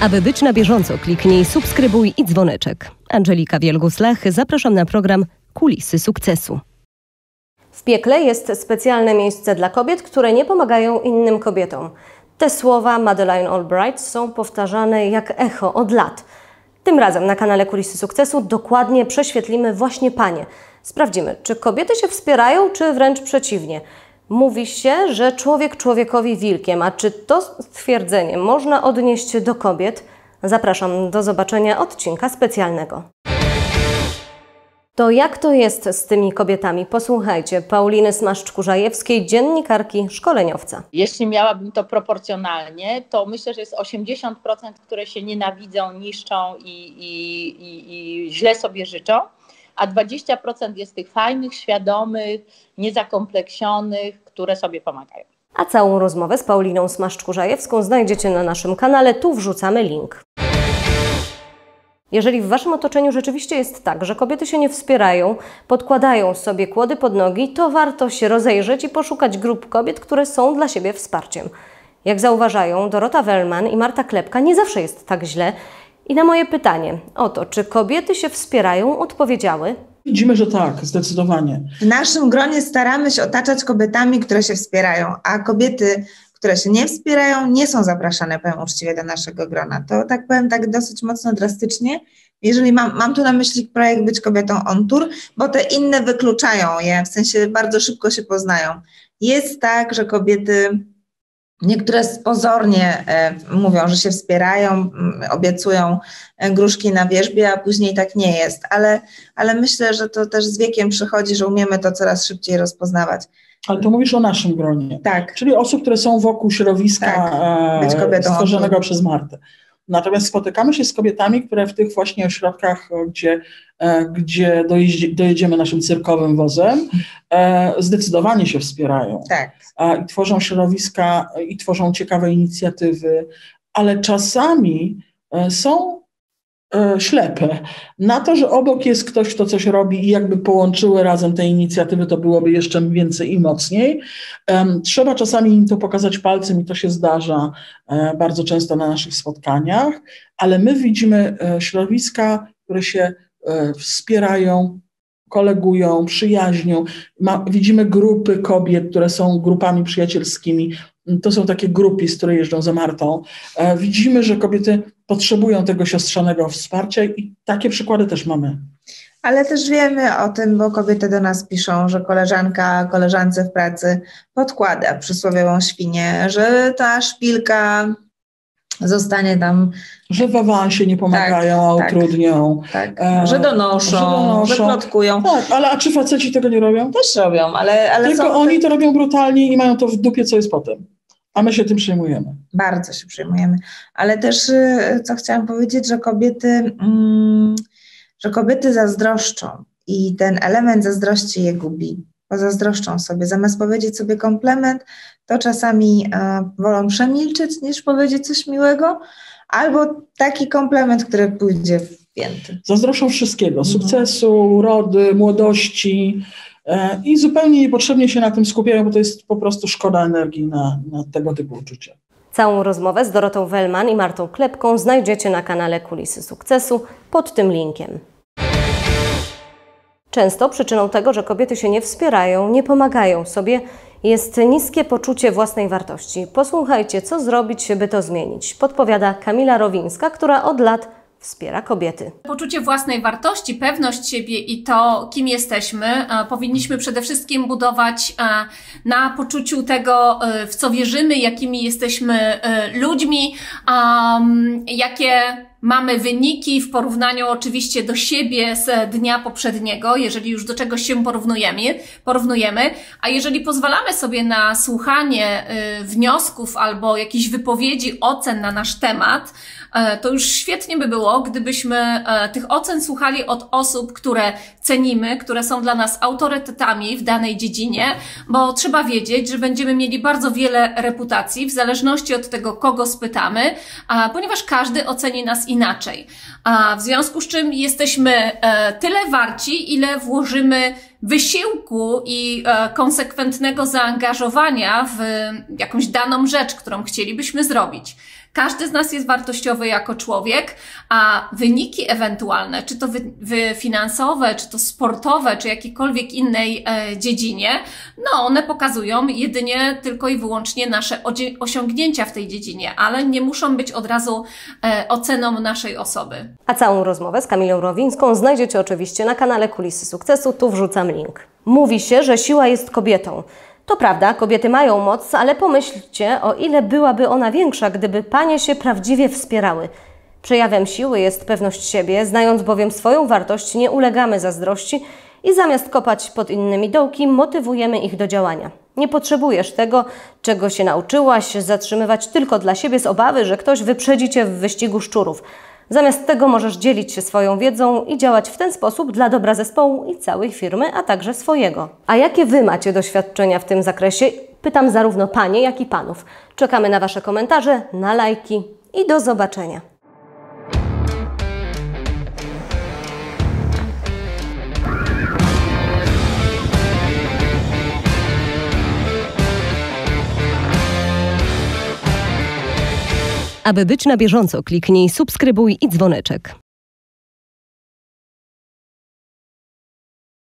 Aby być na bieżąco, kliknij subskrybuj i dzwoneczek. Angelika Wielgus-Lach, zapraszam na program Kulisy Sukcesu. W piekle jest specjalne miejsce dla kobiet, które nie pomagają innym kobietom. Te słowa Madeleine Albright są powtarzane jak echo od lat. Tym razem na kanale Kulisy Sukcesu dokładnie prześwietlimy właśnie panie. Sprawdzimy, czy kobiety się wspierają, czy wręcz przeciwnie. Mówi się, że człowiek człowiekowi wilkiem, a czy to stwierdzenie można odnieść do kobiet? Zapraszam do zobaczenia odcinka specjalnego. To jak to jest z tymi kobietami? Posłuchajcie Pauliny Smaszcz-Kurzajewskiej, dziennikarki, szkoleniowca. Jeśli miałabym to proporcjonalnie, to myślę, że jest 80%, które się nienawidzą, niszczą i, i, i, i źle sobie życzą, a 20% jest tych fajnych, świadomych, niezakompleksionych, które sobie pomagają. A całą rozmowę z Pauliną Smaszcz-Kurzajewską znajdziecie na naszym kanale, tu wrzucamy link. Jeżeli w Waszym otoczeniu rzeczywiście jest tak, że kobiety się nie wspierają, podkładają sobie kłody pod nogi, to warto się rozejrzeć i poszukać grup kobiet, które są dla siebie wsparciem. Jak zauważają Dorota Wellman i Marta Klepka, nie zawsze jest tak źle. I na moje pytanie o to, czy kobiety się wspierają, odpowiedziały: Widzimy, że tak, zdecydowanie. W naszym gronie staramy się otaczać kobietami, które się wspierają, a kobiety, które się nie wspierają, nie są zapraszane, powiem uczciwie, do naszego grona. To tak powiem tak dosyć mocno drastycznie. Jeżeli mam, mam tu na myśli projekt Być kobietą on tour, bo te inne wykluczają je, w sensie bardzo szybko się poznają. Jest tak, że kobiety Niektóre pozornie e, mówią, że się wspierają, obiecują e, gruszki na wierzbie, a później tak nie jest, ale, ale myślę, że to też z wiekiem przychodzi, że umiemy to coraz szybciej rozpoznawać. Ale to mówisz o naszym gronie. Tak. Czyli osób, które są wokół środowiska Tak. E, stworzonego przez Martę. Natomiast spotykamy się z kobietami, które w tych właśnie ośrodkach, e, gdzie, e, gdzie dojeździ, dojedziemy naszym cyrkowym wozem, e, zdecydowanie się wspierają. Tak. i tworzą środowiska i tworzą ciekawe inicjatywy, ale czasami są ślepe na to, że obok jest ktoś, kto coś robi i jakby połączyły razem te inicjatywy, to byłoby jeszcze więcej i mocniej. Trzeba czasami im to pokazać palcem i to się zdarza e, bardzo często na naszych spotkaniach, ale my widzimy e, środowiska, które się e, wspierają, kolegują, przyjaźnią. Ma, widzimy grupy kobiet, które są grupami przyjacielskimi. To są takie grupy, które jeżdżą za Martą. E, widzimy, że kobiety potrzebują tego siostrzanego wsparcia i takie przykłady też mamy. Ale też wiemy o tym, bo kobiety do nas piszą, że koleżanka koleżance w pracy podkłada przysłowiową świnię, że ta szpilka zostanie tam, Że w awansie nie pomagają, a tak. utrudnią. tak, E, że donoszą, że donoszą. że plotkują. Tak, ale a czy faceci tego nie robią? Też robią, ale, ale Tylko są oni to robią brutalnie i mają to w dupie, co jest potem. A my się tym przejmujemy. Bardzo się przejmujemy. Ale też, y, co chciałam powiedzieć, że kobiety, mm, że kobiety zazdroszczą i ten element zazdrości je gubi. Pozazdroszczą sobie. Zamiast powiedzieć sobie komplement, to czasami e, wolą przemilczeć niż powiedzieć coś miłego, albo taki komplement, który pójdzie w pięty. Zazdroszczą wszystkiego: Mhm. sukcesu, urody, młodości. E, I zupełnie niepotrzebnie się na tym skupiają, bo to jest po prostu szkoda energii na, na tego typu uczucia. Całą rozmowę z Dorotą Wellman i Martą Klepką znajdziecie na kanale Kulisy Sukcesu pod tym linkiem. Często przyczyną tego, że kobiety się nie wspierają, nie pomagają sobie, jest niskie poczucie własnej wartości. Posłuchajcie, co zrobić, by to zmienić. Podpowiada Kamila Rowińska, która od lat wspiera kobiety. Poczucie własnej wartości, pewność siebie i to, kim jesteśmy, e, powinniśmy przede wszystkim budować e, na poczuciu tego, e, w co wierzymy, jakimi jesteśmy ludźmi, jakie mamy wyniki w porównaniu oczywiście do siebie z dnia poprzedniego, jeżeli już do czegoś się porównujemy, porównujemy, a jeżeli pozwalamy sobie na słuchanie wniosków albo jakichś wypowiedzi, ocen na nasz temat, to już świetnie by było, gdybyśmy e, tych ocen słuchali od osób, które cenimy, które są dla nas autorytetami w danej dziedzinie, bo trzeba wiedzieć, że będziemy mieli bardzo wiele reputacji w zależności od tego, kogo spytamy, ponieważ każdy oceni nas inaczej. W związku z czym jesteśmy e, tyle warci, ile włożymy wysiłku i e, konsekwentnego zaangażowania w jakąś daną rzecz, którą chcielibyśmy zrobić. Każdy z nas jest wartościowy jako człowiek, a wyniki ewentualne, czy to wy, wy finansowe, czy to sportowe, czy jakiejkolwiek innej e, dziedzinie, no one pokazują jedynie tylko i wyłącznie nasze osiągnięcia w tej dziedzinie, ale nie muszą być od razu e, oceną naszej osoby. A całą rozmowę z Kamilą Rowińską znajdziecie oczywiście na kanale Kulisy Sukcesu, tu wrzucam link. Mówi się, że siła jest kobietą. To prawda, kobiety mają moc, ale pomyślcie, o ile byłaby ona większa, gdyby panie się prawdziwie wspierały. Przejawem siły jest pewność siebie, znając bowiem swoją wartość, nie ulegamy zazdrości i zamiast kopać pod innymi dołki, motywujemy ich do działania. Nie potrzebujesz tego, czego się nauczyłaś, zatrzymywać tylko dla siebie z obawy, że ktoś wyprzedzi cię w wyścigu szczurów. Zamiast tego możesz dzielić się swoją wiedzą i działać w ten sposób dla dobra zespołu i całej firmy, a także swojego. A jakie Wy macie doświadczenia w tym zakresie? Pytam zarówno Panie, jak i Panów. Czekamy na Wasze komentarze, na lajki i do zobaczenia. Aby być na bieżąco, kliknij subskrybuj i dzwoneczek.